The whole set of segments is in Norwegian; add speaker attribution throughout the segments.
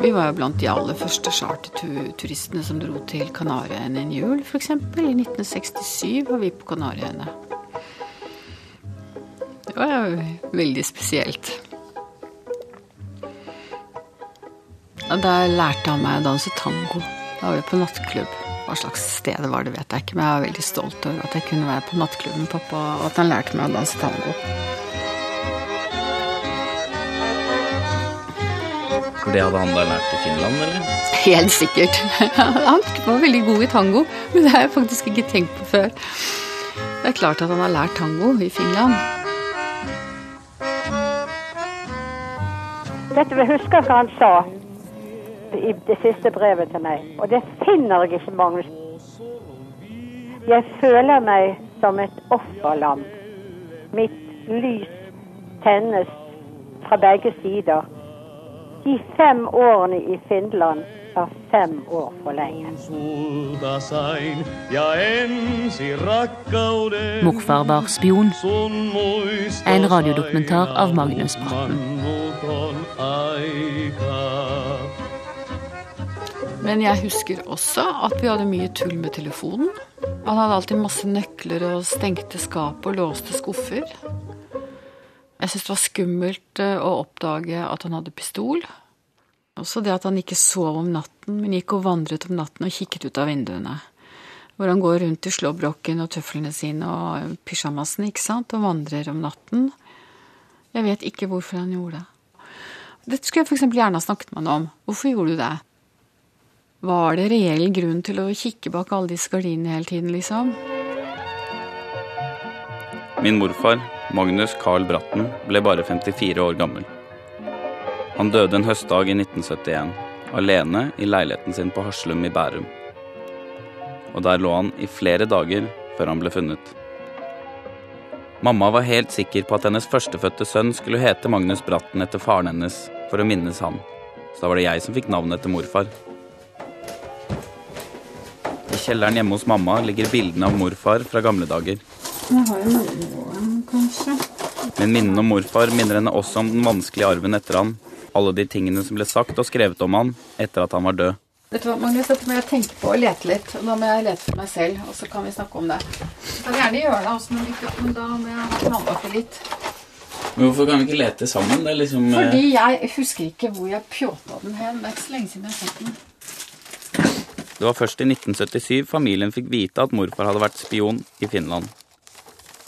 Speaker 1: Vi var jo blant de aller første charterturistene som dro til Kanariøyene en jul, f.eks. I 1967 var vi på Kanariøyene. Det var jo veldig spesielt. Og der lærte han meg å danse tango. Da var vi på nattklubb. Hva slags sted var, det vet jeg ikke, men jeg var veldig stolt over at jeg kunne være på nattklubben med pappa, og at han lærte meg å danse tango.
Speaker 2: For det hadde han da lært i Finland, eller?
Speaker 1: Helt sikkert. Han var veldig god i tango, men det har jeg faktisk ikke tenkt på før. Det er klart at han har lært tango i Finland.
Speaker 3: Dette vil jeg husker hva han sa i det siste brevet til meg, og det finner jeg ikke, Magnus. Jeg føler meg som et offerlam. Mitt lys tennes fra begge sider. De fem årene i Finland var fem år for lenge.
Speaker 4: Morfar var spion. En radiodokumentar av Magnus Bratten.
Speaker 1: Men jeg husker også at vi hadde mye tull med telefonen. Han hadde alltid masse nøkler og stengte skap og låste skuffer. Jeg syntes det var skummelt eh, å oppdage at han hadde pistol. Også det at han ikke sov om natten, men gikk og vandret om natten og kikket ut av vinduene. Hvor han går rundt i slåbroken og tøflene sine og pysjamasen, ikke sant, og vandrer om natten. Jeg vet ikke hvorfor han gjorde det. Dette skulle jeg f.eks. gjerne ha snakket med han om. Hvorfor gjorde du det? Var det reell grunn til å kikke bak alle disse gardinene hele tiden, liksom?
Speaker 2: Min morfar, Magnus Carl Bratten, ble bare 54 år gammel. Han døde en høstdag i 1971, alene i leiligheten sin på Haslum i Bærum. Og der lå han i flere dager før han ble funnet. Mamma var helt sikker på at hennes førstefødte sønn skulle hete Magnus Bratten etter faren hennes for å minnes han. Så da var det jeg som fikk navnet etter morfar. I kjelleren hjemme hos mamma ligger bildene av morfar fra gamle dager.
Speaker 1: Jeg har jo noen, kanskje.
Speaker 2: Men minnene om morfar minner henne også om den vanskelige arven etter han. Alle de tingene som ble sagt og skrevet om han etter at han var død.
Speaker 1: Vet du hva, Magnus, dette må jeg tenke på og lete litt. Nå må jeg lete for meg selv, og så kan vi snakke om det. Jeg kan gjerne gjøre det, også, men, da må jeg ha planlagt det litt.
Speaker 2: Men hvorfor kan vi ikke lete sammen? Det er liksom eh,
Speaker 1: Fordi jeg husker ikke hvor jeg pjåta den hen. Det er ikke så lenge siden jeg har sett den.
Speaker 2: Det var først i 1977 familien fikk vite at morfar hadde vært spion i Finland.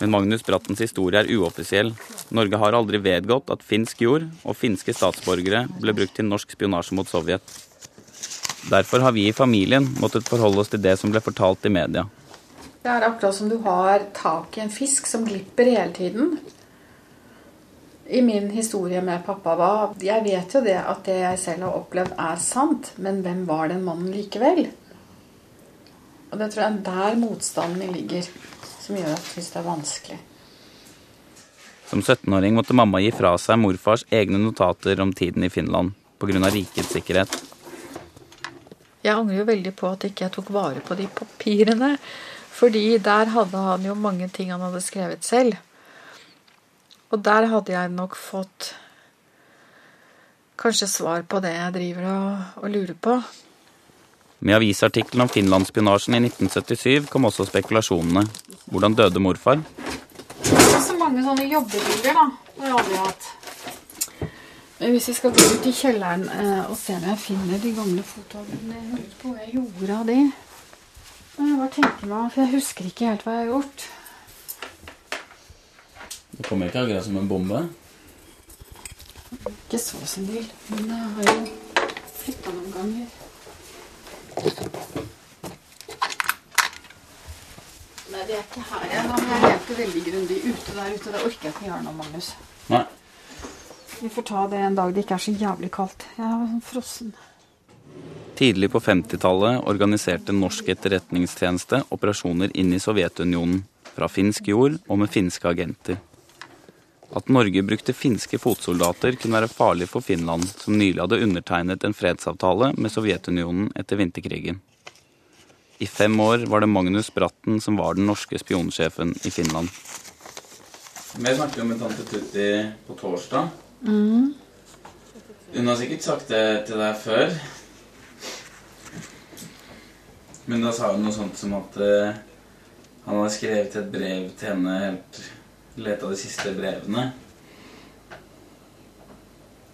Speaker 2: Men Magnus Brattens historie er uoffisiell. Norge har aldri vedgått at finsk jord og finske statsborgere ble brukt til norsk spionasje mot Sovjet. Derfor har vi i familien måttet forholde oss til det som ble fortalt i media.
Speaker 1: Det er akkurat som du har tak i en fisk som glipper hele tiden. I min historie med pappa var Jeg vet jo det at det jeg selv har opplevd, er sant. Men hvem var den mannen likevel? Og det tror jeg er der motstanden ligger, som gjør at jeg syns det er vanskelig.
Speaker 2: Som 17-åring måtte mamma gi fra seg morfars egne notater om tiden i Finland pga. rikets sikkerhet.
Speaker 1: Jeg angrer jo veldig på at ikke jeg tok vare på de papirene. Fordi der hadde han jo mange ting han hadde skrevet selv. Og der hadde jeg nok fått kanskje svar på det jeg driver og, og lurer på.
Speaker 2: Med avisartikkelen om finlandsspionasjen i 1977 kom også spekulasjonene. Hvordan døde morfar?
Speaker 1: Så mange sånne jobbebilder, da. har jeg aldri hatt. Men hvis vi skal gå ut i kjelleren eh, og se om jeg finner de gamle fotoene Jeg lurer på hva jeg gjorde av de. Men Jeg bare tenker meg, for jeg husker ikke helt hva jeg har gjort.
Speaker 2: Det kommer ikke akkurat som en bombe.
Speaker 1: Ikke så senil, men jeg har jo flytta noen ganger. Nei, det er ikke her. Jeg, nå, jeg lette veldig grundig ute der ute. Det orker jeg ikke gjøre nå, Magnus.
Speaker 2: Nei.
Speaker 1: Vi får ta det en dag det ikke er så jævlig kaldt. Jeg er sånn frossen.
Speaker 2: Tidlig på 50-tallet organiserte norsk etterretningstjeneste operasjoner inn i Sovjetunionen, fra finsk jord og med finske agenter. At Norge brukte finske fotsoldater kunne være farlig for Finland, som nylig hadde undertegnet en fredsavtale med Sovjetunionen etter vinterkrigen. I fem år var det Magnus Bratten som var den norske spionsjefen i Finland. Vi snakket jo med tante Tutti på torsdag.
Speaker 1: Mm.
Speaker 2: Hun har sikkert sagt det til deg før. Men da sa hun noe sånt som at eh, han hadde skrevet et brev til henne helt Leta de siste brevene.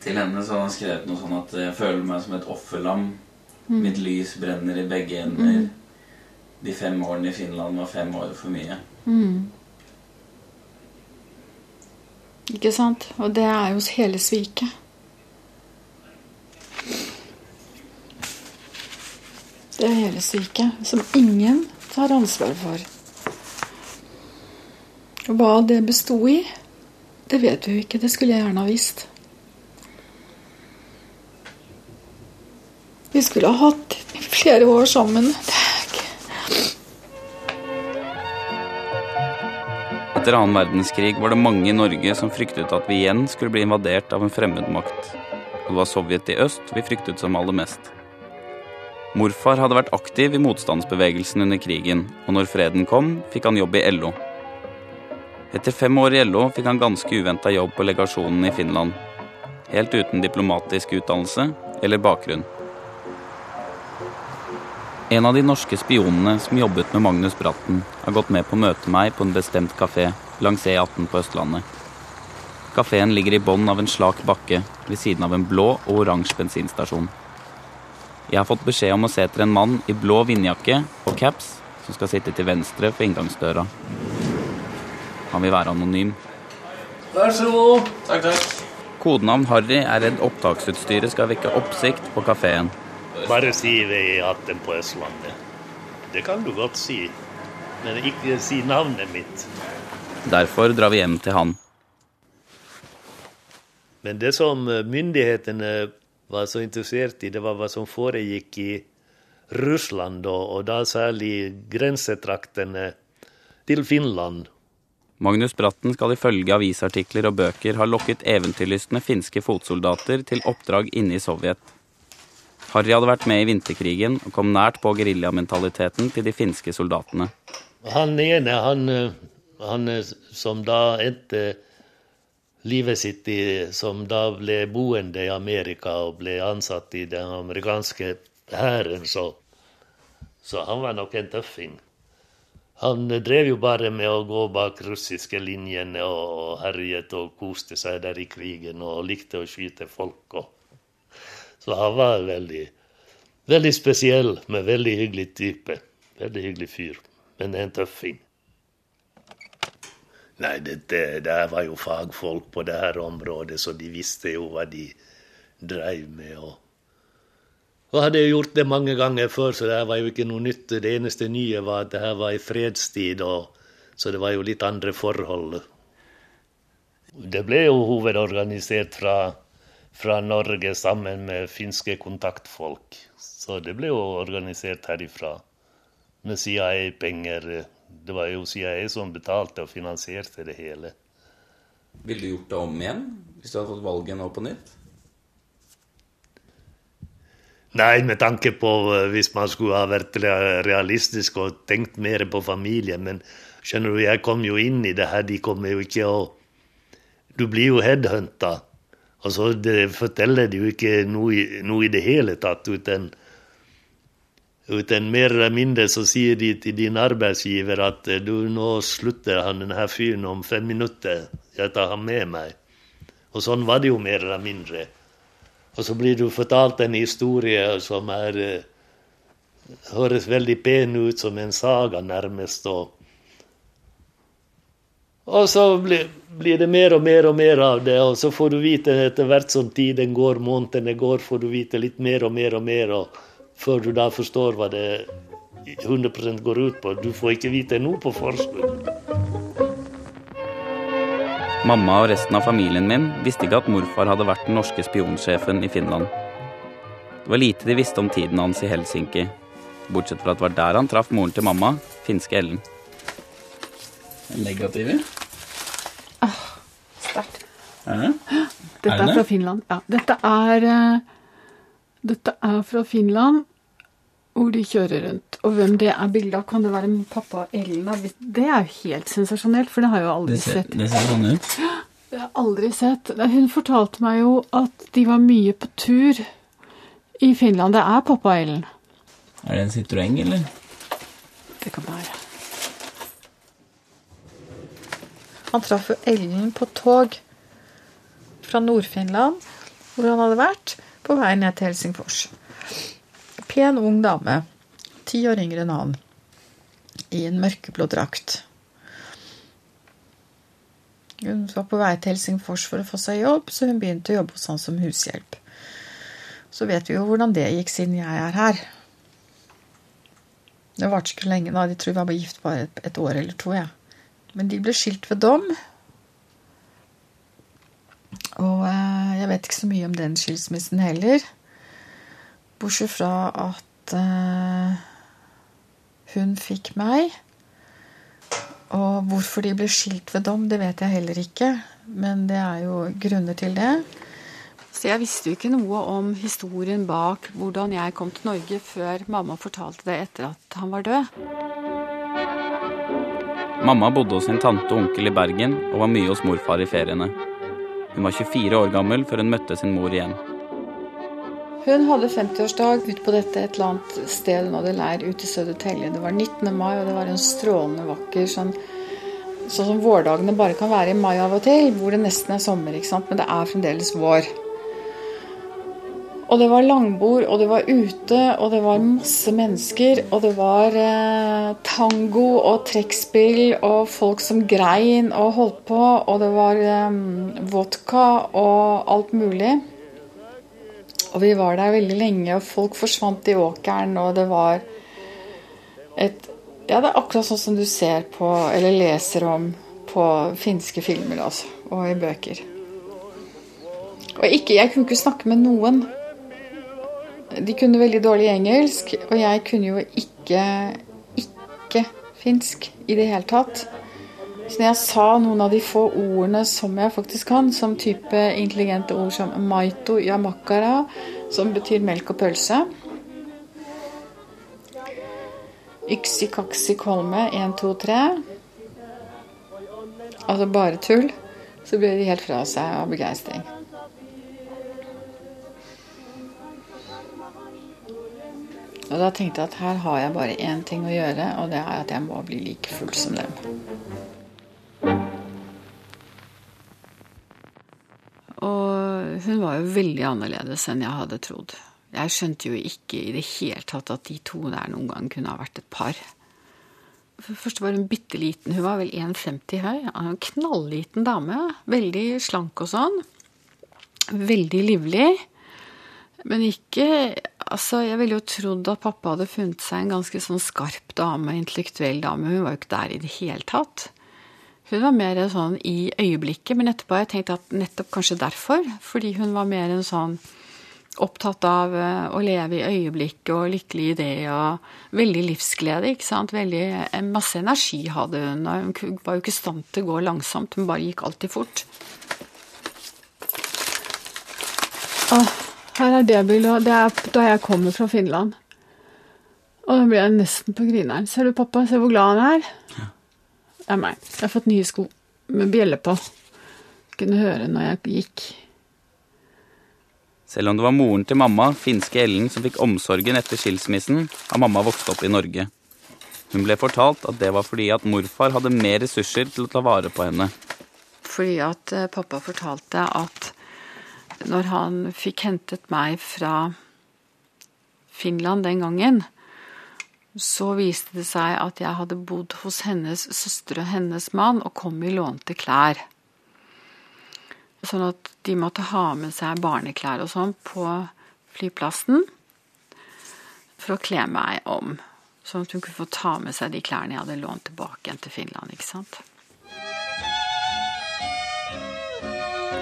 Speaker 2: Til henne så hadde han skrevet noe sånn at jeg føler meg som et offerlam. Mitt lys brenner i begge ender. De fem årene i Finland var fem år for mye.
Speaker 1: Mm. Ikke sant? Og det er jo hele sviket. Det er hele sviket, som ingen tar ansvar for. Hva det besto i, det vet vi jo ikke. Det skulle jeg gjerne ha visst. Vi skulle ha hatt flere år sammen. Er
Speaker 2: Etter annen verdenskrig var det mange i Norge som fryktet at vi igjen skulle bli invadert av en fremmed makt. Og det var Sovjet i øst vi fryktet som aller mest. Morfar hadde vært aktiv i motstandsbevegelsen under krigen, og når freden kom, fikk han jobb i LO. Etter fem år i LO fikk han ganske uventa jobb på legasjonen i Finland. Helt uten diplomatisk utdannelse eller bakgrunn. En av de norske spionene som jobbet med Magnus Bratten, har gått med på å møte meg på en bestemt kafé langs E18 på Østlandet. Kafeen ligger i bånn av en slak bakke ved siden av en blå og oransje bensinstasjon. Jeg har fått beskjed om å se etter en mann i blå vindjakke og caps som skal sitte til venstre for inngangsdøra. Han vil være anonym.
Speaker 5: Vær så god.
Speaker 2: Takk, takk. Kodenavn Harry er redd opptaksutstyret skal vekke oppsikt på kafeen.
Speaker 5: Bare si V18 på Østlandet. Det kan du godt si. Men ikke si navnet mitt.
Speaker 2: Derfor drar vi hjem til han.
Speaker 5: Men det som myndighetene var så interessert i, det var hva som foregikk i Russland, og, og da særlig grensetraktene til Finland.
Speaker 2: Magnus Bratten skal ifølge avisartikler og bøker ha lokket eventyrlystne finske fotsoldater til oppdrag inne i Sovjet. Harry hadde vært med i vinterkrigen og kom nært på geriljamentaliteten til de finske soldatene.
Speaker 5: Han ene, han, eh, han eh, som da endte livet sitt i Som da ble boende i Amerika og ble ansatt i den amerikanske hæren, så, så han var nok en tøffing. Han drev jo bare med å gå bak russiske linjene og herjet og koste seg der i krigen og likte å skyte folk. Og. Så han var veldig, veldig spesiell, men veldig hyggelig type. Veldig hyggelig fyr, men en tøffing. Nei, det var jo fagfolk på det her området, så de visste jo hva de dreiv med. og og hadde gjort det mange ganger før, så det her var jo ikke noe nytt. Det eneste nye var at det her var i fredstid, og, så det var jo litt andre forhold. Det ble jo hovedorganisert fra, fra Norge sammen med finske kontaktfolk. Så det ble jo organisert herifra med CIA-penger. Det var jo CIA som betalte og finansierte det hele.
Speaker 2: Ville du gjort det om igjen hvis du hadde fått valget nå på nytt?
Speaker 5: Nei, med tanke på uh, hvis man skulle ha vært realistisk og tenkt mer på familien. Men skjønner du, jeg kom jo inn i det her. De kommer jo ikke å Du blir jo headhunta. Og så det forteller de jo ikke noe, noe i det hele tatt. Uten, uten mer eller mindre så sier de til din arbeidsgiver at du, nå slutter han denne fyren om fem minutter. Jeg tar ham med meg. Og sånn var det jo mer eller mindre. Og så blir du fortalt en historie som er høres veldig pen ut, som en saga, nærmest. Og, og så blir, det mer og mer og mer av det, og så får du vite etter hvert som tiden går, månedene går, får du vite litt mer og mer og mer, og før du da forstår hva det 100% går ut på. Du får ikke vite noe på forskudd.
Speaker 2: Mamma og resten av familien min visste ikke at morfar hadde vært den norske spionsjefen i Finland. Det var lite de visste om tiden hans i Helsinki, bortsett fra at det var der han traff moren til mamma, finske Ellen. Negative?
Speaker 1: Åh, Sterkt.
Speaker 2: Er det?
Speaker 1: Dette
Speaker 2: Er det
Speaker 1: er fra Finland. Ja, dette er eh, Dette er fra Finland, hvor de kjører rundt. Og hvem det er bilde av, kan det være min pappa Ellen? Det er jo helt sensasjonelt, for det har jeg jo aldri
Speaker 2: Det ser,
Speaker 1: sett.
Speaker 2: det ser sånn ut.
Speaker 1: Det har jeg aldri sett. Hun fortalte meg jo at de var mye på tur i Finland. Det er pappa Ellen.
Speaker 2: Er det en Citroën, eller?
Speaker 1: Det kan være. Han traff jo Ellen på tog fra Nord-Finland, hvor han hadde vært, på vei ned til Helsingfors. Pen, ung dame. Ti år yngre enn han. I en mørkeblå drakt. Hun var på vei til Helsingfors for å få seg jobb, så hun begynte å jobbe hos han som hushjelp. Så vet vi jo hvordan det gikk siden jeg er her. Det varte ikke lenge, da. De tror vi var gift bare et år eller to. Ja. Men de ble skilt ved dom. Og eh, jeg vet ikke så mye om den skilsmissen heller. Bortsett fra at eh, hun fikk meg. Og hvorfor de ble skilt ved dom, det vet jeg heller ikke. Men det er jo grunner til det. Så jeg visste jo ikke noe om historien bak hvordan jeg kom til Norge før mamma fortalte det etter at han var død.
Speaker 2: Mamma bodde hos sin tante og onkel i Bergen og var mye hos morfar i feriene. Hun var 24 år gammel før hun møtte sin mor igjen.
Speaker 1: Hun hadde 50-årsdag ute på dette et eller annet sted hun hadde leir ute i Södertälje. Det var 19. mai, og det var en strålende vakker sånn Sånn som vårdagene bare kan være i mai av og til, hvor det nesten er sommer, ikke sant? men det er fremdeles vår. Og det var langbord, og det var ute, og det var masse mennesker. Og det var eh, tango og trekkspill og folk som grein og holdt på. Og det var eh, vodka og alt mulig. Og vi var der veldig lenge, og folk forsvant i åkeren, og det var et Ja, det er akkurat sånn som du ser på, eller leser om, på finske filmer, altså. Og i bøker. Og ikke, jeg kunne ikke snakke med noen. De kunne veldig dårlig engelsk, og jeg kunne jo ikke ikke finsk i det hele tatt. Så når jeg sa noen av de få ordene som jeg faktisk kan, som type intelligente ord som maito yamakara, som betyr melk og pølse Yksi kaksi kolme, 1, 2, 3 Altså bare tull. Så ble de helt fra seg av begeistring. Og da tenkte jeg at her har jeg bare én ting å gjøre, og det er at jeg må bli like full som dem. Hun var jo veldig annerledes enn jeg hadde trodd. Jeg skjønte jo ikke i det hele tatt at de to der noen gang kunne ha vært et par. For det var hun bitte liten. Hun var vel 1,50 høy. En knalliten dame. Veldig slank og sånn. Veldig livlig. Men ikke Altså, jeg ville jo trodd at pappa hadde funnet seg en ganske sånn skarp dame, intellektuell dame. Hun var jo ikke der i det hele tatt. Hun var mer sånn i øyeblikket, men etterpå har jeg tenkt at nettopp kanskje derfor. Fordi hun var mer en sånn opptatt av eh, å leve i øyeblikket og lykkelig i det og veldig livsglede, ikke sant. Veldig, masse energi hadde hun. og Hun var jo ikke i stand til å gå langsomt, hun bare gikk alltid fort. Åh, her er det bildet. Det er da jeg kommer fra Finland. Og da blir jeg nesten på grineren. Ser du, pappa? Se hvor glad han er. Det er meg. Jeg har fått nye sko med bjelle på. Kunne høre når jeg gikk.
Speaker 2: Selv om det var moren til mamma, finske Ellen, som fikk omsorgen etter skilsmissen, har mamma vokst opp i Norge. Hun ble fortalt at det var fordi at morfar hadde mer ressurser til å ta vare på henne.
Speaker 1: Fordi at eh, pappa fortalte at når han fikk hentet meg fra Finland den gangen, så viste det seg at jeg hadde bodd hos hennes søster og hennes mann og kom i lånte klær. Sånn at de måtte ha med seg barneklær og sånn på flyplassen for å kle meg om. Sånn at hun kunne få ta med seg de klærne jeg hadde lånt tilbake igjen til Finland. ikke sant?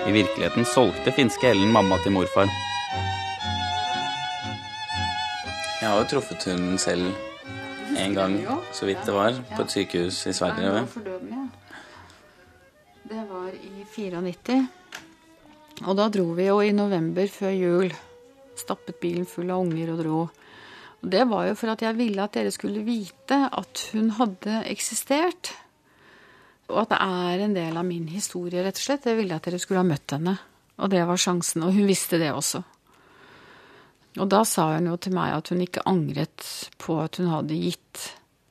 Speaker 2: I virkeligheten solgte finske Ellen mamma til morfar. Jeg har jo truffet hunden selv en gang, så vidt det var, på et sykehus i Sverige.
Speaker 1: Det var i 94. Og da dro vi jo i november før jul. Stappet bilen full av unger og dro. Og det var jo for at jeg ville at dere skulle vite at hun hadde eksistert. Og at det er en del av min historie, rett og slett. Jeg ville at dere skulle ha møtt henne. Og det var sjansen. Og hun visste det også. Og da sa hun jo til meg at hun ikke angret på at hun hadde gitt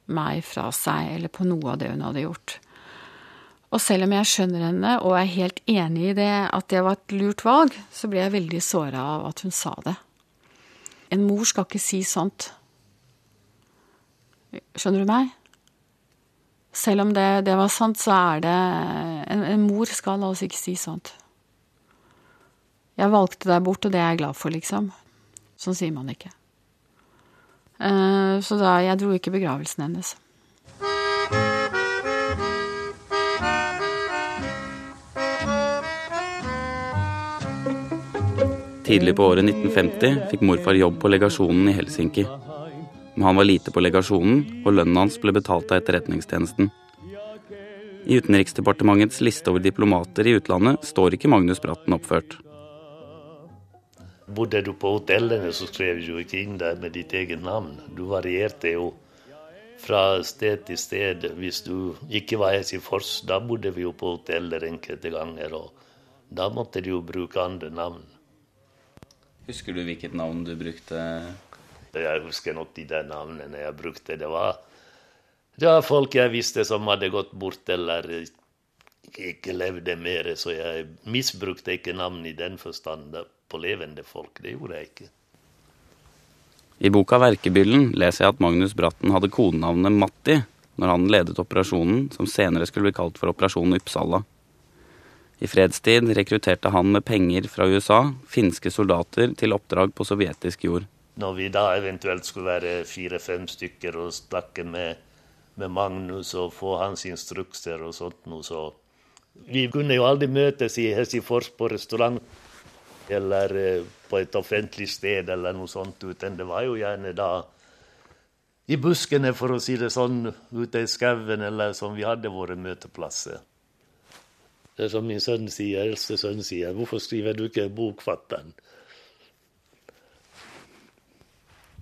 Speaker 1: meg fra seg, eller på noe av det hun hadde gjort. Og selv om jeg skjønner henne og er helt enig i det, at det var et lurt valg, så ble jeg veldig såra av at hun sa det. En mor skal ikke si sånt. Skjønner du meg? Selv om det, det var sant, så er det en, en, mor skal altså ikke si sånt. Jeg valgte deg bort, og det er jeg glad for, liksom. Sånn sier man ikke. Uh, så da Jeg dro ikke begravelsen hennes.
Speaker 2: Tidlig på året 1950 fikk morfar jobb på legasjonen i Helsinki men han var lite på legasjonen, og lønnen hans ble betalt av Etterretningstjenesten. I Utenriksdepartementets liste over diplomater i utlandet står ikke Magnus Bratten oppført.
Speaker 5: Bodde du på hotellene, så skrev du ikke inn der med ditt eget navn. Du varierte jo fra sted til sted. Hvis du ikke var Helsingfors, da bodde vi jo på hoteller enkelte ganger. Og da måtte du jo bruke andre navn.
Speaker 2: Husker du hvilket navn du brukte
Speaker 5: jeg husker nok de der navnene jeg brukte. Det var, det var folk jeg visste som hadde gått bort eller ikke levde mer, så jeg misbrukte ikke navn i den forstand på levende folk. Det gjorde jeg ikke.
Speaker 2: I boka 'Verkebyllen' leser jeg at Magnus Bratten hadde kodenavnet Matti når han ledet operasjonen, som senere skulle bli kalt for Operasjon Uppsala. I fredstid rekrutterte han med penger fra USA finske soldater til oppdrag på sovjetisk jord.
Speaker 5: Når vi da eventuelt skulle være fire-fem stykker og snakke med, med, Magnus og få hans instrukser og sånt noe, så Vi kunne jo aldri møtes i Helsingfors på restaurant eller eh, på et offentlig sted eller noe sånt, uten det var jo gjerne da i buskene, for å si det sånn, ute i skauen, eller som vi hadde våre møteplasser. Det er som min sønn sier, eldste sønn sier, hvorfor skriver du ikke bok, fatter'n?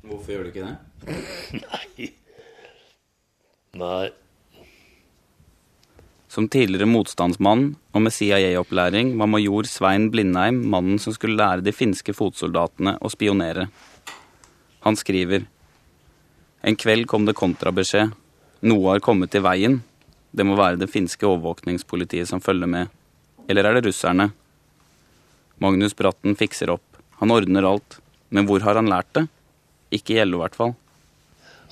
Speaker 2: Hvorfor gjør du ikke det?
Speaker 5: Nei. Nei.
Speaker 2: Som tidligere motstandsmann og med CIA-opplæring var major Svein Blindheim mannen som skulle lære de finske fotsoldatene å spionere. Han skriver En kveld kom det kontrabeskjed. Noe har kommet i veien. Det må være det finske overvåkningspolitiet som følger med. Eller er det russerne? Magnus Bratten fikser opp. Han ordner alt. Men hvor har han lært det? Ikke i LO, i hvert fall.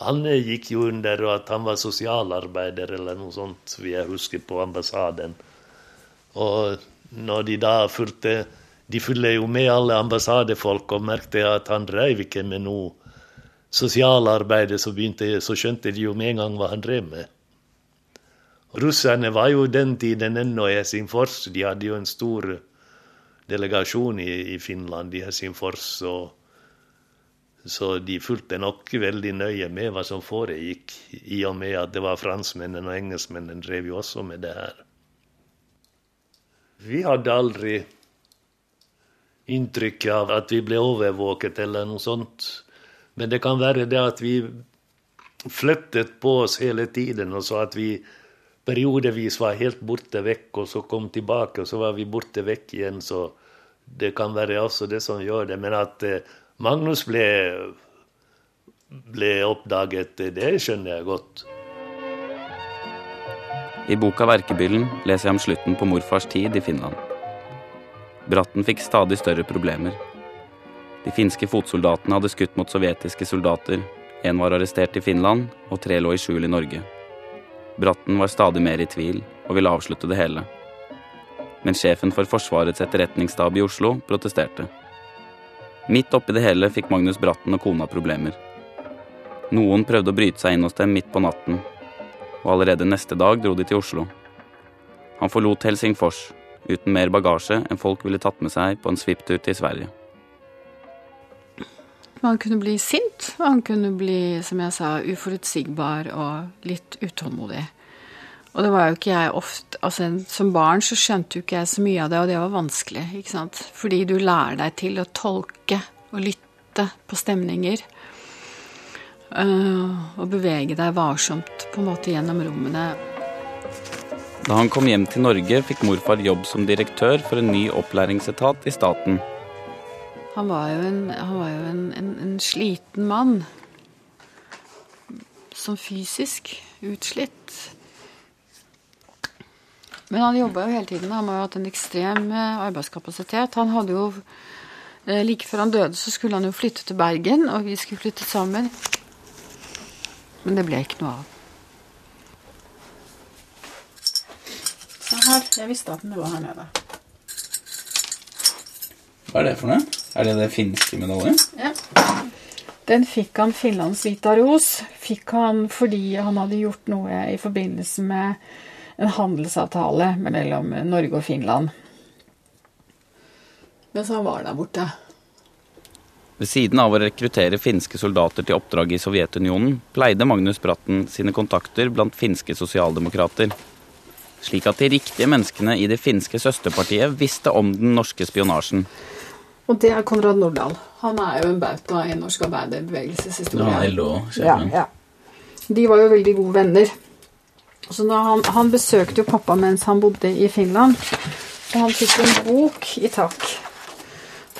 Speaker 5: Han gikk jo under at han var sosialarbeider eller noe sånt, vil jeg huske, på ambassaden. Og når de da fulgte De fulgte jo med alle ambassadefolk og merkte at han drev ikke med noe sosialarbeid, så, så skjønte de jo med en gang hva han drev med. Russerne var jo den tiden ennå i Helsingfors. De hadde jo en stor delegasjon i, i Finland, i Helsingfors. og så de fulgte nok veldig nøye med hva som foregikk, i og med at det var franskmennene og engelskmennene drev jo også med det her. Vi hadde aldri inntrykk av at vi ble overvåket eller noe sånt. Men det kan være det at vi flyttet på oss hele tiden, og så at vi periodevis var helt borte vekk, og så kom tilbake, og så var vi borte vekk igjen. Så det kan være også det som gjør det. Men at eh, Magnus ble, ble oppdaget, det skjønner jeg godt.
Speaker 2: I boka 'Verkebyllen' leser jeg om slutten på morfars tid i Finland. Bratten fikk stadig større problemer. De finske fotsoldatene hadde skutt mot sovjetiske soldater. Én var arrestert i Finland, og tre lå i skjul i Norge. Bratten var stadig mer i tvil og ville avslutte det hele. Men sjefen for Forsvarets etterretningsstab i Oslo protesterte. Midt oppi det hele fikk Magnus Bratten og kona problemer. Noen prøvde å bryte seg inn hos dem midt på natten, og allerede neste dag dro de til Oslo. Han forlot Helsingfors uten mer bagasje enn folk ville tatt med seg på en svipptur til Sverige.
Speaker 1: Man kunne bli sint, og han kunne bli, som jeg sa, uforutsigbar og litt utålmodig. Og det var jo ikke jeg ofte altså Som barn så skjønte jo ikke jeg så mye av det, og det var vanskelig. ikke sant? Fordi du lærer deg til å tolke og lytte på stemninger. Uh, og bevege deg varsomt på en måte gjennom rommene.
Speaker 2: Da han kom hjem til Norge, fikk morfar jobb som direktør for en ny opplæringsetat i staten.
Speaker 1: Han var jo en, var jo en, en, en sliten mann. Som fysisk utslitt. Men han jobba jo hele tiden. Han har jo hatt en ekstrem eh, arbeidskapasitet. Han hadde jo eh, Like før han døde, så skulle han jo flytte til Bergen, og vi skulle flytte sammen. Men det ble ikke noe av. Se her. Jeg visste at den lå her nede.
Speaker 2: Hva er det for noe? Er det det finske medaljen?
Speaker 1: Ja. Den fikk han Finlands Vita Ros. Fikk han fordi han hadde gjort noe i forbindelse med en handelsavtale mellom Norge og Finland. Mens han var der borte.
Speaker 2: Ved siden av å rekruttere finske soldater til oppdrag i Sovjetunionen, pleide Magnus Bratten sine kontakter blant finske sosialdemokrater. Slik at de riktige menneskene i det finske søsterpartiet visste om den norske spionasjen.
Speaker 1: Og det er Konrad Nordahl. Han er jo en bauta i norsk arbeiderbevegelseshistorie. Ja, ja. De var jo veldig gode venner. Han, han, besøkte jo pappa mens han bodde i Finland. Og han fikk en bok i takk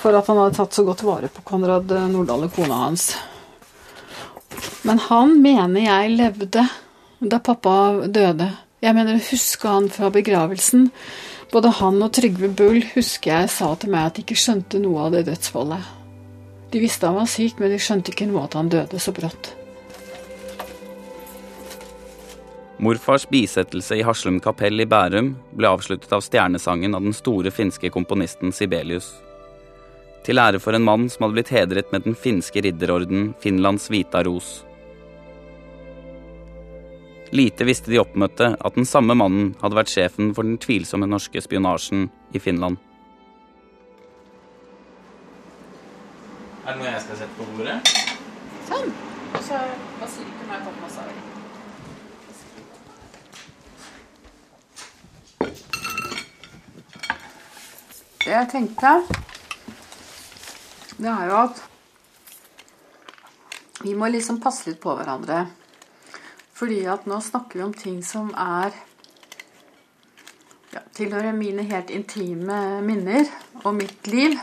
Speaker 1: for at han hadde tatt så godt vare på Konrad Nordahl og kona hans. Men han mener jeg levde da pappa døde. Jeg mener å huske han fra begravelsen. Både han og Trygve Bull husker jeg sa til meg at de ikke skjønte noe av det dødsfallet. De visste han var syk, men de skjønte ikke noe at han døde så brått.
Speaker 2: Morfars bisettelse i Haslum kapell i Bærum ble avsluttet av stjernesangen av den store finske komponisten Sibelius. Til ære for en mann som hadde blitt hedret med den finske ridderorden Finlands Vita Ros. Lite visste de oppmøtte at den samme mannen hadde vært sjefen for den tvilsomme norske spionasjen i Finland. Er det noe jeg skal sette på bordet?
Speaker 1: Sånn. Og så hva sier ikke meg tatt masse av det? Jeg tenkte, det er jo at vi må liksom passe litt på hverandre. Fordi at nå snakker vi om ting som er ja, tilhører mine helt intime minner og mitt liv.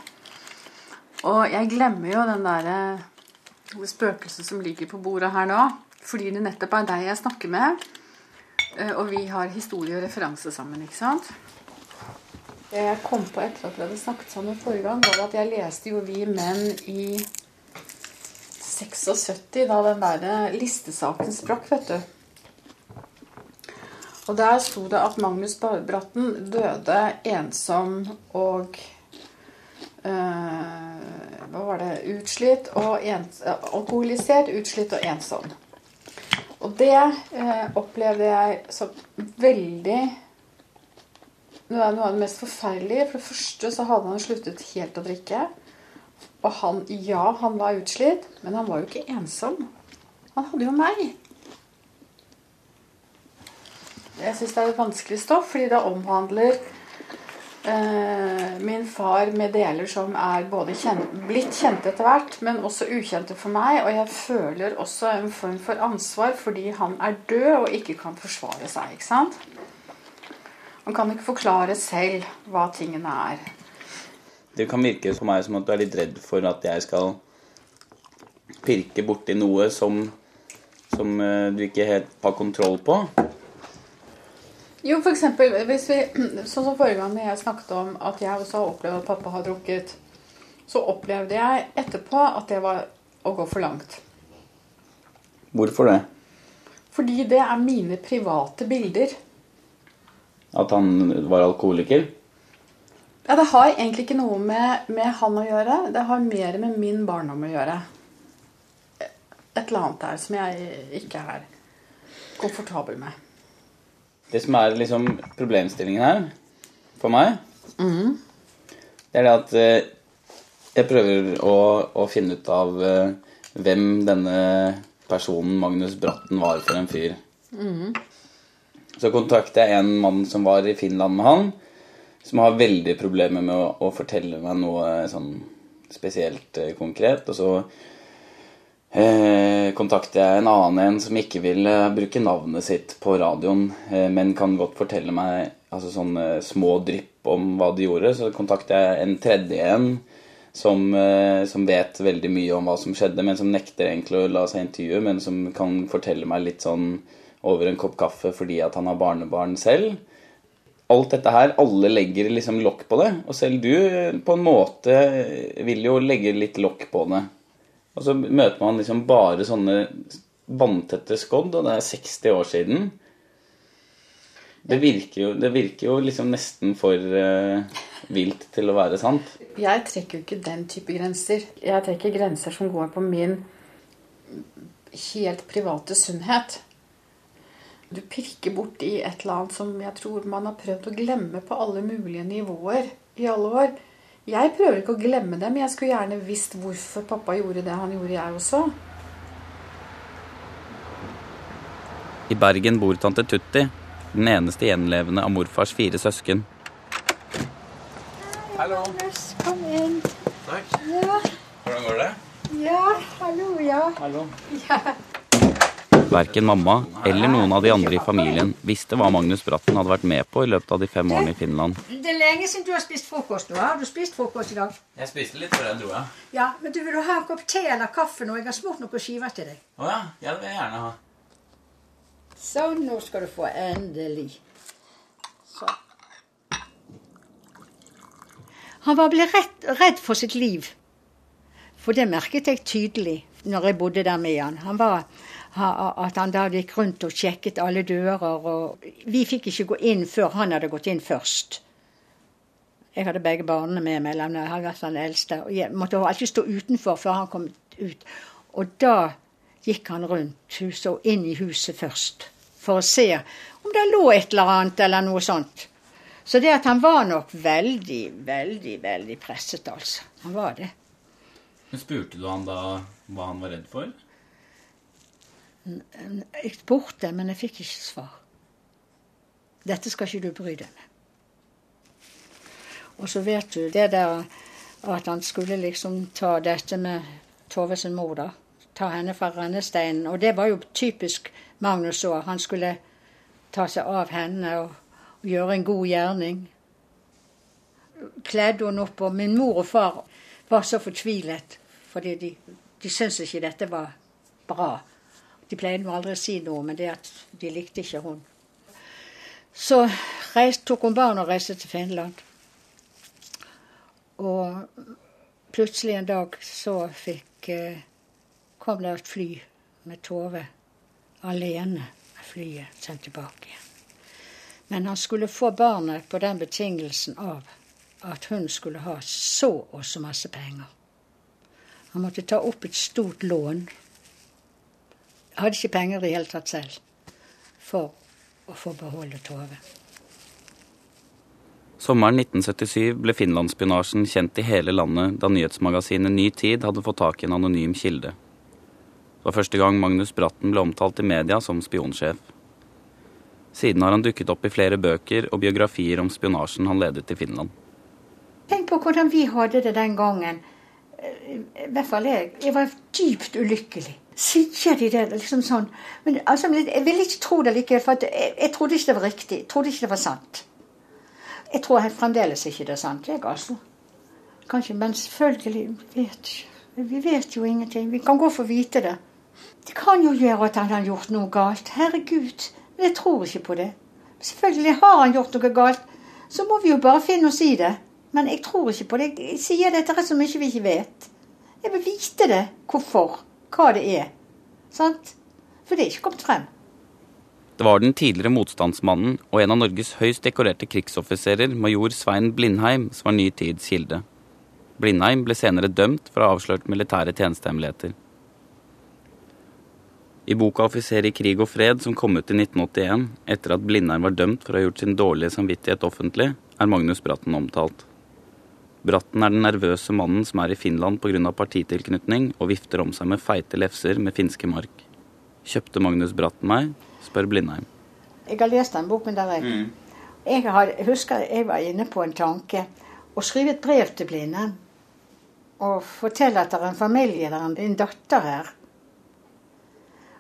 Speaker 1: Og jeg glemmer jo den derre spøkelset som ligger på bordet her nå. Fordi det nettopp er deg jeg snakker med. Eh, og vi har historie og referanse sammen, ikke sant? Det jeg kom på etter at vi hadde snakket sammen forrige gang, var at jeg leste jo 'Vi menn' i 76, da den der listesaken sprakk, vet du. Og der sto det at Magnus Bratten døde ensom og øh, Hva var det? Utslitt og ens, alkoholisert, utslitt og ensom. Og det øh, opplevde jeg som veldig noe av det mest forferdelige. For det første så hadde han sluttet helt å drikke. Og han, ja, han var utslitt, men han var jo ikke ensom. Han hadde jo meg. Jeg syns det er et vanskelig stoff, fordi det omhandler eh, min far med deler som er både kjent, blitt kjente etter hvert, men også ukjente for meg. Og jeg føler også en form for ansvar fordi han er død og ikke kan forsvare seg. ikke sant? Man kan ikke forklare selv hva tingene er.
Speaker 2: Det kan virke for meg som at du er litt redd for at jeg skal pirke borti noe som, som eh, du ikke helt har kontroll på.
Speaker 1: Jo, for eksempel, hvis vi, sånn som forrige gang jeg snakket om at jeg også har opplevd at pappa har drukket, så opplevde jeg etterpå at det var å gå for langt.
Speaker 2: Hvorfor det?
Speaker 1: Fordi det er mine private bilder.
Speaker 2: At han var alkoholiker?
Speaker 1: Ja, Det har egentlig ikke noe med, med, han å gjøre. Det har mer med min barndom å gjøre. Et eller annet der som jeg ikke er komfortabel med.
Speaker 2: Det som er liksom problemstillingen her for meg, mm. det er det at eh, jeg prøver å, å finne ut av eh, hvem denne personen Magnus Bratten var for en fyr. Mm. Så kontakter jeg en mann som var i Finland med han, som har veldig problemer med å, å fortelle meg noe sånn spesielt eh, konkret. Og så eh, kontakter jeg en annen en som ikke vil eh, bruke navnet sitt på radioen, eh, men kan godt fortelle meg altså sånne små drypp om hva de gjorde. Så kontakter jeg en tredje en som, eh, som, vet veldig mye om hva som skjedde, men som nekter egentlig å la seg intervjue, men som kan fortelle meg litt sånn over en kopp kaffe fordi at han har barnebarn selv. Alt dette her, alle legger liksom lokk på det. Og selv du på en måte vil jo legge litt lokk på det. Og så møter man liksom bare sånne vanntette skodd, og det er 60 år siden. Det virker jo, det virker jo liksom nesten for uh, vilt til å være sant.
Speaker 1: Jeg trekker jo ikke den type grenser. Jeg trekker grenser som går på min helt private sunnhet. Du pirker borti et eller annet som jeg tror man har prøvd å glemme på alle mulige nivåer i alle år. Jeg prøver ikke å glemme det, men jeg skulle gjerne visst hvorfor pappa gjorde det han gjorde, jeg også.
Speaker 2: I Bergen bor tante Tutti, den eneste gjenlevende av morfars fire søsken.
Speaker 6: Hallo. Kom inn.
Speaker 2: Takk.
Speaker 6: Ja,
Speaker 2: Hvordan går det?
Speaker 6: ja, hallo, ja.
Speaker 2: Hallo.
Speaker 6: ja.
Speaker 2: Verken mamma eller noen av de andre i familien visste hva Magnus Bratten hadde vært med på i løpet av de fem årene i Finland.
Speaker 6: Det er lenge siden du har spist frokost nå. Har du spist frokost i dag?
Speaker 2: Jeg spiste litt før jeg dro, ja.
Speaker 6: Ja, men du Vil du ha en kopp te eller kaffe nå? Jeg har smurt noen skiver til deg.
Speaker 2: Å ja. Ja, det vil jeg gjerne ha.
Speaker 6: Sånn, nå skal du få endelig. Så. Han var blitt redd, redd for sitt liv. For det merket jeg tydelig når jeg bodde der med han. Han var At han da gikk rundt og sjekket alle dører. og Vi fikk ikke gå inn før han hadde gått inn først. Jeg hadde begge barna med meg. Jeg hadde vært den eldste. og Jeg måtte alltid stå utenfor før han kom ut. Og da gikk han rundt huset og inn i huset først. For å se om det lå et eller annet eller noe sånt. Så det at han var nok veldig, veldig, veldig presset, altså. Han var det.
Speaker 2: Men Spurte du han da hva han var redd for?
Speaker 6: Jeg spurte, men jeg fikk ikke svar. Dette skal ikke du bry deg med. Og så vet du det der at han skulle liksom ta dette med Tove sin mor, da. Ta henne fra rennesteinen. Og det var jo typisk Magnus òg. Han skulle ta seg av henne og, og gjøre en god gjerning. Kledde hun opp, og min mor og far var så fortvilet. Fordi de, de syntes ikke dette var bra. De pleide nå aldri å si noe, men det at de likte ikke hun. Så reist, tok hun barn og reiste til Finland. Og plutselig en dag så fikk eh, kom det et fly med Tove alene flyet sendt tilbake igjen. Men han skulle få barnet på den betingelsen av at hun skulle ha så og så masse penger. Han måtte ta opp et stort lån hadde ikke penger i det hele tatt selv for å få beholde Tove.
Speaker 2: Sommeren 1977 ble finlandsspionasjen kjent i hele landet da nyhetsmagasinet Ny Tid hadde fått tak i en anonym kilde. Det var første gang Magnus Bratten ble omtalt i media som spionsjef. Siden har han dukket opp i flere bøker og biografier om spionasjen han ledet i Finland.
Speaker 6: Tenk på hvordan vi hadde det den gangen. I hvert fall jeg. Jeg var dypt ulykkelig. Sier de det liksom sånn? Men altså, jeg ville ikke tro det likevel, for jeg, jeg trodde ikke det var riktig. Jeg trodde ikke det var sant. Jeg tror jeg fremdeles ikke det er sant, jeg, altså. Kanskje, men selvfølgelig vet ikke. Vi vet jo ingenting. Vi kan gå for å vite det. Det kan jo gjøre at han har gjort noe galt. Herregud. Men jeg tror ikke på det. Selvfølgelig har han gjort noe galt. Så må vi jo bare finne oss i det. Men jeg tror ikke på det. Jeg sier dette er så mye vi ikke vet. Jeg vil vite det. Hvorfor. Hva det er. Sant? For det er ikke kommet frem.
Speaker 2: Det var den tidligere motstandsmannen og en av Norges høyst dekorerte krigsoffiserer, major Svein Blindheim, som var ny tids kilde. Blindheim ble senere dømt for å ha avslørt militære tjenestehemmeligheter. I boka 'Offiser i krig og fred', som kom ut i 1981, etter at Blindheim var dømt for å ha gjort sin dårlige samvittighet offentlig, er Magnus Bratten omtalt. Bratten er den nervøse mannen som er i Finland pga. partitilknytning og vifter om seg med feite lefser med finske mark. Kjøpte Magnus Bratten meg? spør Blindheim.
Speaker 6: Jeg har lest den boken der, jeg. Jeg, har, jeg husker jeg var inne på en tanke og skrive et brev til Blindheim. Og fortelle at det er en familie, det er en datter her.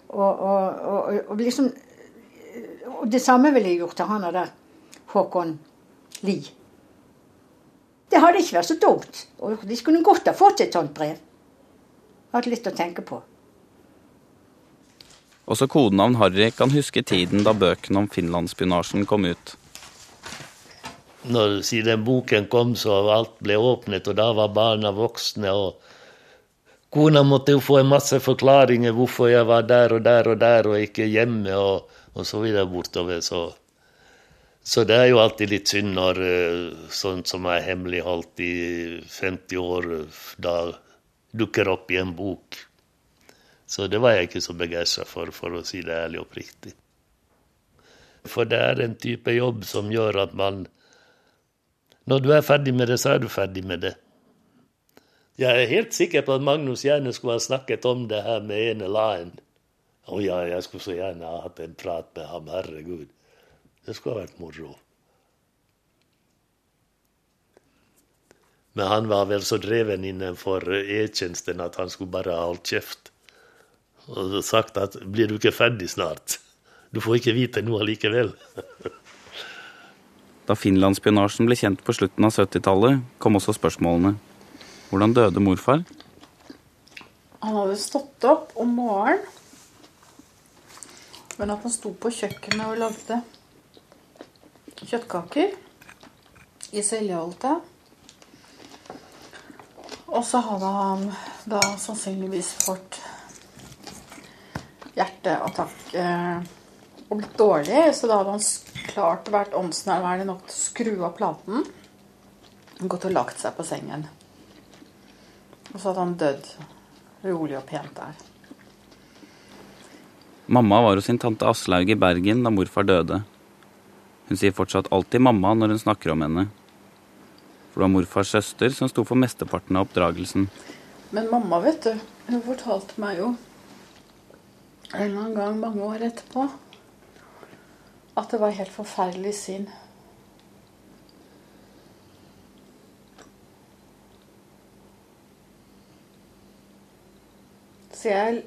Speaker 6: Og, og, og, og liksom Og det samme ville jeg gjort til han og der Håkon Lie. Det hadde ikke vært så dumt. Og de skulle godt ha fått et sånt brev. Hatt litt å tenke på.
Speaker 2: Også kodenavn Harry kan huske tiden da bøkene om finlandsspionasjen kom ut.
Speaker 5: Når siden boken kom, så alt ble åpnet, og da var barna voksne. og Kona måtte jo få en masse forklaringer hvorfor jeg var der og der og der og ikke hjemme, og, og så videre bortover. Så, så det er jo alltid litt synd når uh, sånt som er hemmeligholdt i 50 år, da dukker opp i en bok. Så det var jeg ikke så begeistra for, for å si det ærlig og oppriktig. For det er en type jobb som gjør at man Når du er ferdig med det, så er du ferdig med det. Jeg er helt sikker på at Magnus gjerne skulle ha snakket om det her med en eller annen. Å ja, jeg skulle så gjerne ha hatt en prat med ham, herregud. Det skulle ha vært moro. Men han var vel så dreven innenfor E-tjenesten at han skulle bare ha holdt kjeft og sagt at 'blir du ikke ferdig snart'? Du får ikke vite noe allikevel.
Speaker 2: da finlandsspionasjen ble kjent på slutten av 70-tallet, kom også spørsmålene. Hvordan døde morfar?
Speaker 1: Han hadde stått opp om morgenen, men at han sto på kjøkkenet og lagde kjøttkaker i Seljeholte. Og så hadde han da sannsynligvis fått hjerteattakk eh, og blitt dårlig. Så da hadde han klart vært åndsnærværende nok til å skru av platen. Gått og lagt seg på sengen. Og så hadde han dødd rolig og pent der.
Speaker 2: Mamma var hos sin tante Aslaug i Bergen da morfar døde. Hun sier fortsatt alltid mamma når hun snakker om henne. For det var morfars søster som sto for mesteparten av oppdragelsen.
Speaker 1: Men mamma, vet du, hun fortalte meg jo en eller annen gang mange år etterpå at det var helt forferdelig syn. Så jeg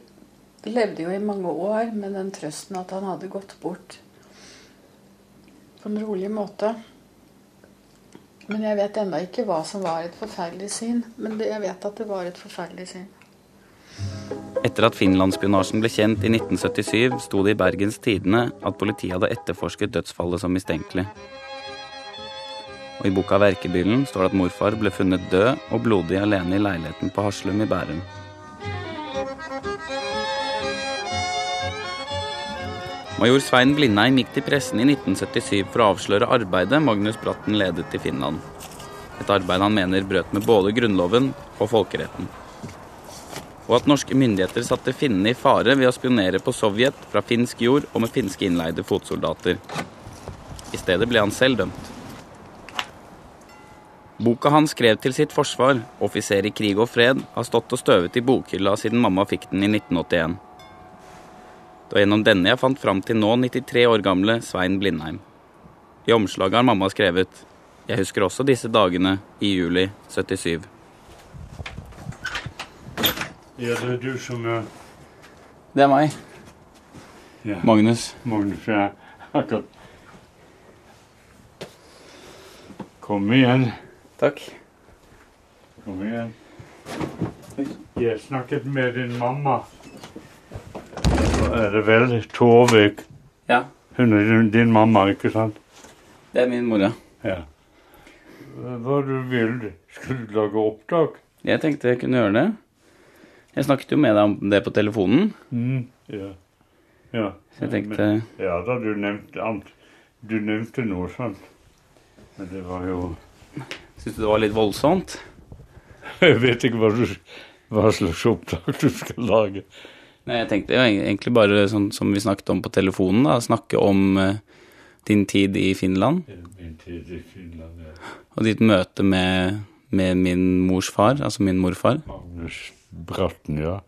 Speaker 1: levde jo i mange år med den trøsten at han hadde gått bort på en rolig måte. Men jeg vet ennå ikke hva som var et forferdelig syn. Men jeg vet at det var et forferdelig syn.
Speaker 2: Etter at finlandsspionasjen ble kjent i 1977, sto det i Bergens Tidende at politiet hadde etterforsket dødsfallet som mistenkelig. Og I boka 'Verkebyllen' står det at morfar ble funnet død og blodig alene i leiligheten på Haslum i Bærum. Major Svein Blindheim gikk til pressen i 1977 for å avsløre arbeidet Magnus Bratten ledet i Finland. Et arbeid han mener brøt med både Grunnloven og folkeretten og at norske myndigheter satte finnene i fare ved å spionere på Sovjet fra finsk jord og med finske innleide fotsoldater. I stedet ble han selv dømt. Boka han skrev til sitt forsvar, 'Offiser i krig og fred', har stått og støvet i bokhylla siden mamma fikk den i 1981. Det var gjennom denne jeg fant fram til nå 93 år gamle Svein Blindheim. I omslaget har mamma skrevet 'Jeg husker også disse dagene i juli 77'.
Speaker 7: Ja, det er du som er
Speaker 2: Det er meg.
Speaker 7: ja.
Speaker 2: Magnus.
Speaker 7: Magnus. Ja. Akkurat. Kom igjen.
Speaker 2: Takk.
Speaker 7: Kom igjen. Jeg snakket med din mamma. Er det vel Torvik.
Speaker 2: Ja,
Speaker 7: Hun er din- din mamma, ikke sant?
Speaker 2: det er min mor, ja.
Speaker 7: Ja. Hva du vil? Skulle du lage opptak?
Speaker 2: Jeg tenkte jeg kunne gjøre det. Jeg snakket jo med deg om det på telefonen.
Speaker 7: Mm. Ja. ja.
Speaker 2: Så jeg tenkte
Speaker 7: Men, ja da, du nevnte annet. Du nevnte noe sånt. Men det var jo
Speaker 2: Syns du det var litt voldsomt?
Speaker 7: Jeg vet ikke hva, du, hva slags opptak du skal lage.
Speaker 2: Nei, jeg tenkte jo egentlig bare sånn som vi snakket om på telefonen, da. Snakke om uh, din tid i Finland.
Speaker 7: Min tid i Finland, ja.
Speaker 2: Og ditt møte med, med min mors far, altså min morfar.
Speaker 7: Magnus Bratten, ja.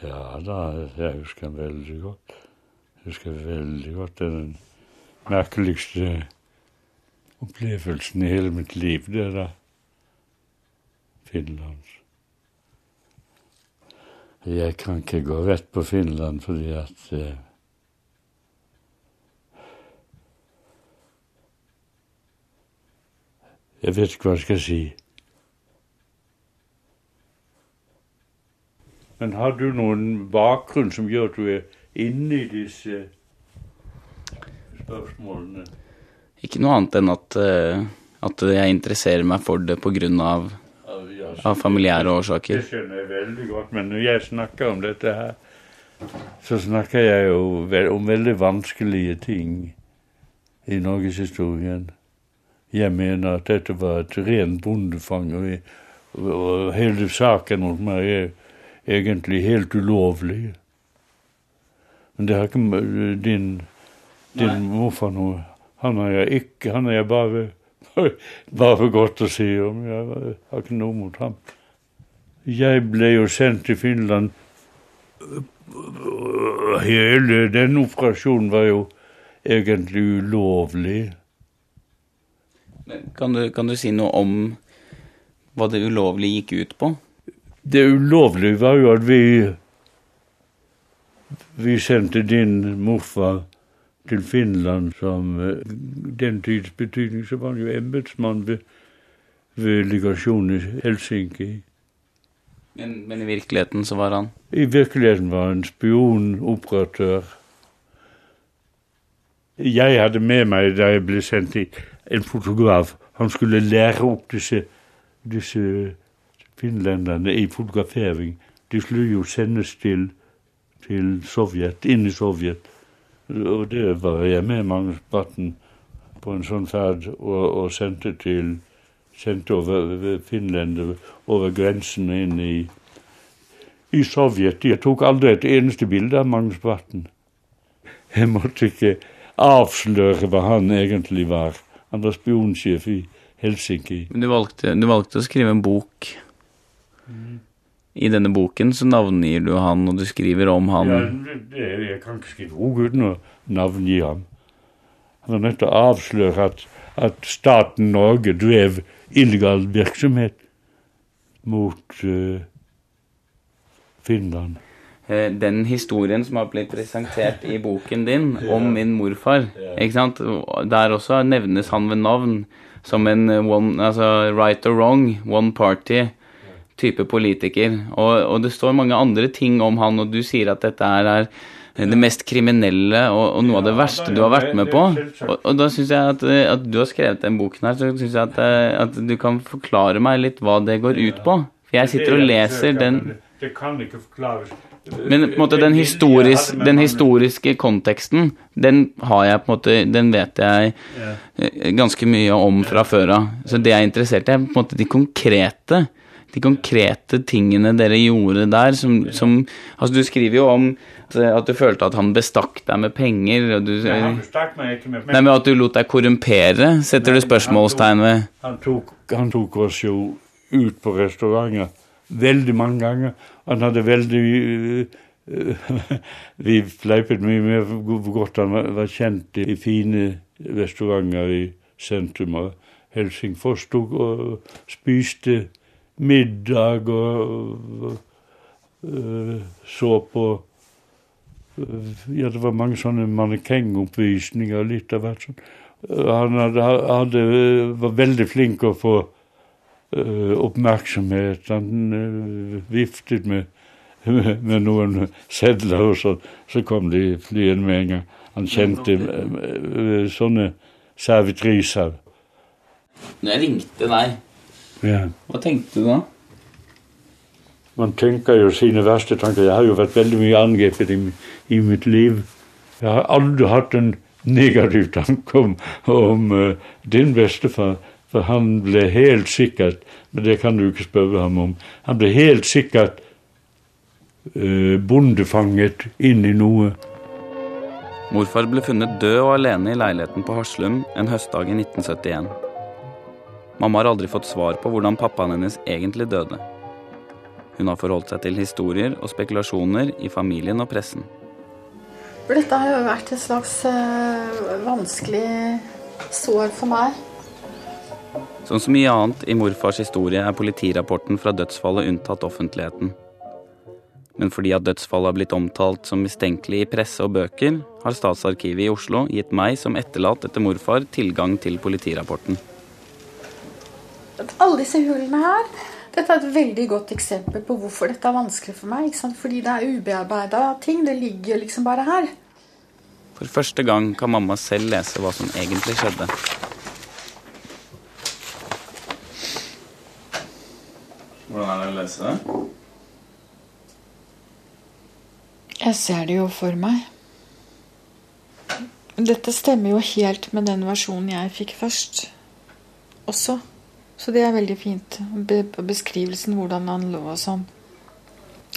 Speaker 7: Ja da, jeg husker veldig godt. Jeg husker veldig godt det er den merkeligste opplevelsen i hele mitt liv, det der. Finland. Jeg kan ikke gå rett på Finland fordi at eh, Jeg vet ikke hva jeg skal si. Men har du noen bakgrunn som gjør at du er inne i disse spørsmålene?
Speaker 2: Ikke noe annet enn at, eh, at jeg interesserer meg for det pga. Av, av familiære årsaker.
Speaker 7: Det skjønner jeg veldig godt, men når jeg snakker om dette her, så snakker jeg jo om veldig vanskelige ting i norgeshistorien. Jeg mener at dette var et rent bondefang, og, og hele saken mot meg er egentlig helt ulovlig. Men det har ikke din, din morfar noe Han har jeg ikke Han har jeg bare, bare godt å si om. Jeg har ikke noe mot ham. Jeg ble jo sendt til Finland Hele den operasjonen var jo egentlig ulovlig.
Speaker 2: Kan du, kan du si noe om hva det ulovlige gikk ut på?
Speaker 7: Det ulovlige var jo at vi Vi sendte din morfar til Finland som Den tids betydning så var han jo embetsmann ved, ved legasjonen i Helsinki.
Speaker 2: Men, men, i virkeligheten så var han?
Speaker 7: I virkeligheten var han spionoperatør. Jeg hadde med meg da jeg ble sendt hit, en fotograf. Han skulle lære opp disse, disse finlenderne i fotografering. De skulle jo sendes til, til Sovjet, inn i Sovjet. Og det var jeg med Magnus Bratten på en sånn ferd og, og sendte til sendte over Finland, over grensen inn i, i Sovjet. Jeg tok aldri et eneste bilde av Magnus Bratten. Jeg måtte ikke avsløre hva han egentlig var. Han var spionsjef i Helsinki.
Speaker 2: Men du valgte, du valgte å skrive en bok. Mm. I denne boken så navngir du han, og du skriver om han.
Speaker 7: Ja, jeg kan ikke skrive bok uten å navngi ham. Han er nødt til å avsløre at, at staten Norge drev illegal virksomhet mot uh, Finland.
Speaker 2: Den historien som har blitt presentert i boken din om min morfar, ikke sant? der også nevnes han ved navn som en one, altså right or wrong, one party-type politiker. Og, og, det står mange andre ting om han, og du sier at dette er, er det mest kriminelle og, og, noe av det verste du har vært med på. Og, og da syns jeg at, at, du har skrevet den boken her, så syns jeg at, at, du kan forklare meg litt hva det går ut på. For jeg sitter og leser den
Speaker 7: Det kan ikke forklares.
Speaker 2: Men på en måte den, historis, den, historiske konteksten, den har jeg på en måte Den vet jeg ganske mye om fra før av. Så det jeg er interessert i, er på en måte de konkrete de konkrete tingene dere gjorde der, som, som Altså, du skriver jo om at du følte at han bestakk deg med penger, og du
Speaker 7: Nei, han bestakk meg ikke med penger.
Speaker 2: Nei, men at du lot deg korrumpere, setter du spørsmålstegn ved?
Speaker 7: Han tok, han tok oss jo ut på restauranter veldig mange ganger. Han hadde veldig Vi fleipet mye med hvor godt han var, kjent i fine restauranter i sentrum av Helsingfors. Tok og spiste middag og, så på Ja, det var mange sånne mannekengoppvisninger, litt av hvert sånn. Han hadde, hadde, var veldig flink å få uh, oppmerksomhet. Han uh, viftet med, med, noen sedler, og så, så kom de flyende med en gang. Han kjente uh, sånne servitriser.
Speaker 2: Når jeg ringte deg,
Speaker 7: ja.
Speaker 2: hva tenkte du da?
Speaker 7: Man tenker jo sine verste tanker. Jeg har jo vært veldig mye angrepet i, i mitt liv. Jeg har aldri hatt en negativ tanke om, om uh, din bestefar. For han ble helt sikkert, men det kan du ikke spørre ham om, han ble helt sikkert uh, bondefanget inn i noe.
Speaker 2: Morfar ble funnet død og alene i leiligheten på Haslum en høstdag i 1971. Mamma har aldri fått svar på hvordan pappaen hennes egentlig døde. Hun har forholdt seg til historier og spekulasjoner i familien og pressen.
Speaker 1: Dette har jo vært et slags uh, vanskelig sår for meg.
Speaker 2: Som så mye annet i morfars historie er politirapporten fra dødsfallet unntatt offentligheten. Men fordi at dødsfallet har blitt omtalt som mistenkelig i presse og bøker, har Statsarkivet i Oslo gitt meg som etterlatt etter morfar tilgang til politirapporten.
Speaker 8: Alle disse hullene her dette er et veldig godt eksempel på hvorfor dette er vanskelig for meg. Fordi det er ubearbeida ting. Det ligger liksom bare her.
Speaker 2: For første gang kan mamma selv lese hva som egentlig skjedde. Hvordan er det å lese det?
Speaker 8: Jeg ser det jo for meg. Dette stemmer jo helt med den versjonen jeg fikk først også. Så det er veldig fint. Be beskrivelsen hvordan han lå og sånn.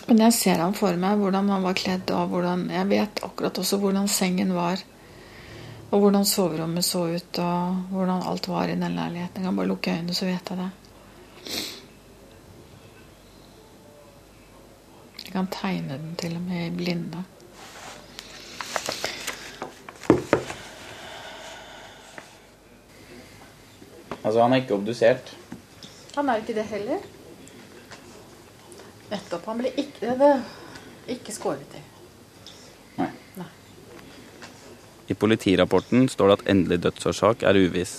Speaker 8: Men jeg ser ham for meg, hvordan han var kledd, og hvordan Jeg vet akkurat også hvordan sengen var. Og hvordan soverommet så ut, og hvordan alt var i den leiligheten. Jeg kan bare lukke øynene, så vet jeg det. Jeg kan tegne den til og med i blinde.
Speaker 2: Altså, han er ikke obdusert?
Speaker 8: Han er ikke det heller. Nettopp. Han ble ikke, det, ikke skåret i.
Speaker 2: Nei. Nei. I politirapporten står det at endelig dødsårsak er uviss.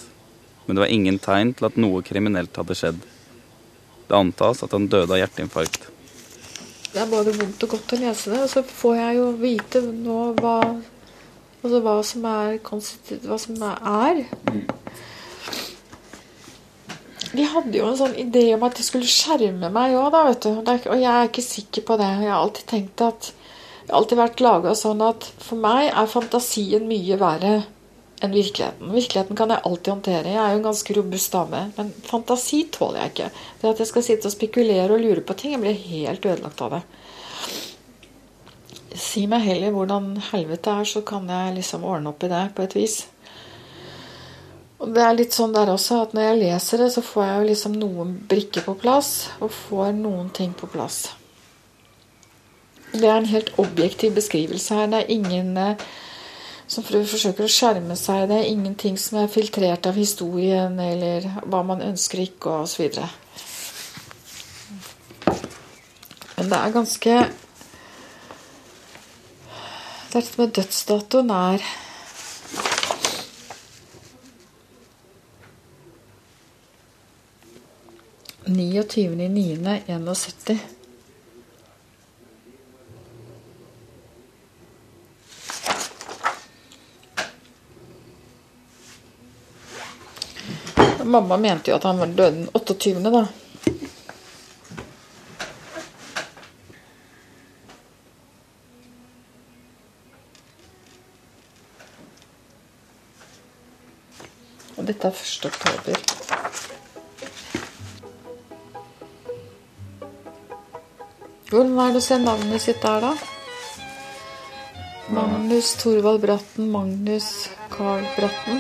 Speaker 2: Men det var ingen tegn til at noe kriminelt hadde skjedd. Det antas at han døde av hjerteinfarkt.
Speaker 8: Det er både vondt og godt å lese det, og så får jeg jo vite nå hva, altså hva som er, hva som er. Mm. De hadde jo en sånn idé om at de skulle skjerme meg òg, da, vet du. Og jeg er ikke sikker på det. Jeg har alltid tenkt at Jeg har alltid vært laga sånn at for meg er fantasien mye verre enn virkeligheten. Virkeligheten kan jeg alltid håndtere. Jeg er jo en ganske robust dame. Men fantasi tåler jeg ikke. Det at jeg skal sitte og spekulere og lure på ting, jeg blir helt ødelagt av det. Si meg heller hvordan helvete er, så kan jeg liksom ordne opp i det på et vis. Og det er litt sånn der også at når jeg leser det, så får jeg jo liksom noen brikker på plass, og får noen ting på plass. Det er en helt objektiv beskrivelse her. Det er ingen eh, som forsøker å skjerme seg. Det er ingenting som er filtrert av historien eller hva man ønsker ikke, og osv. Men det er ganske Dette med dødsdatoen er 29.9.71. Mamma mente jo at han var død den 28., da. Og dette er 1. oktober. Hvordan er det å se navnet sitt der, da? Magnus Thorvald Bratten. Magnus Carl Bratten.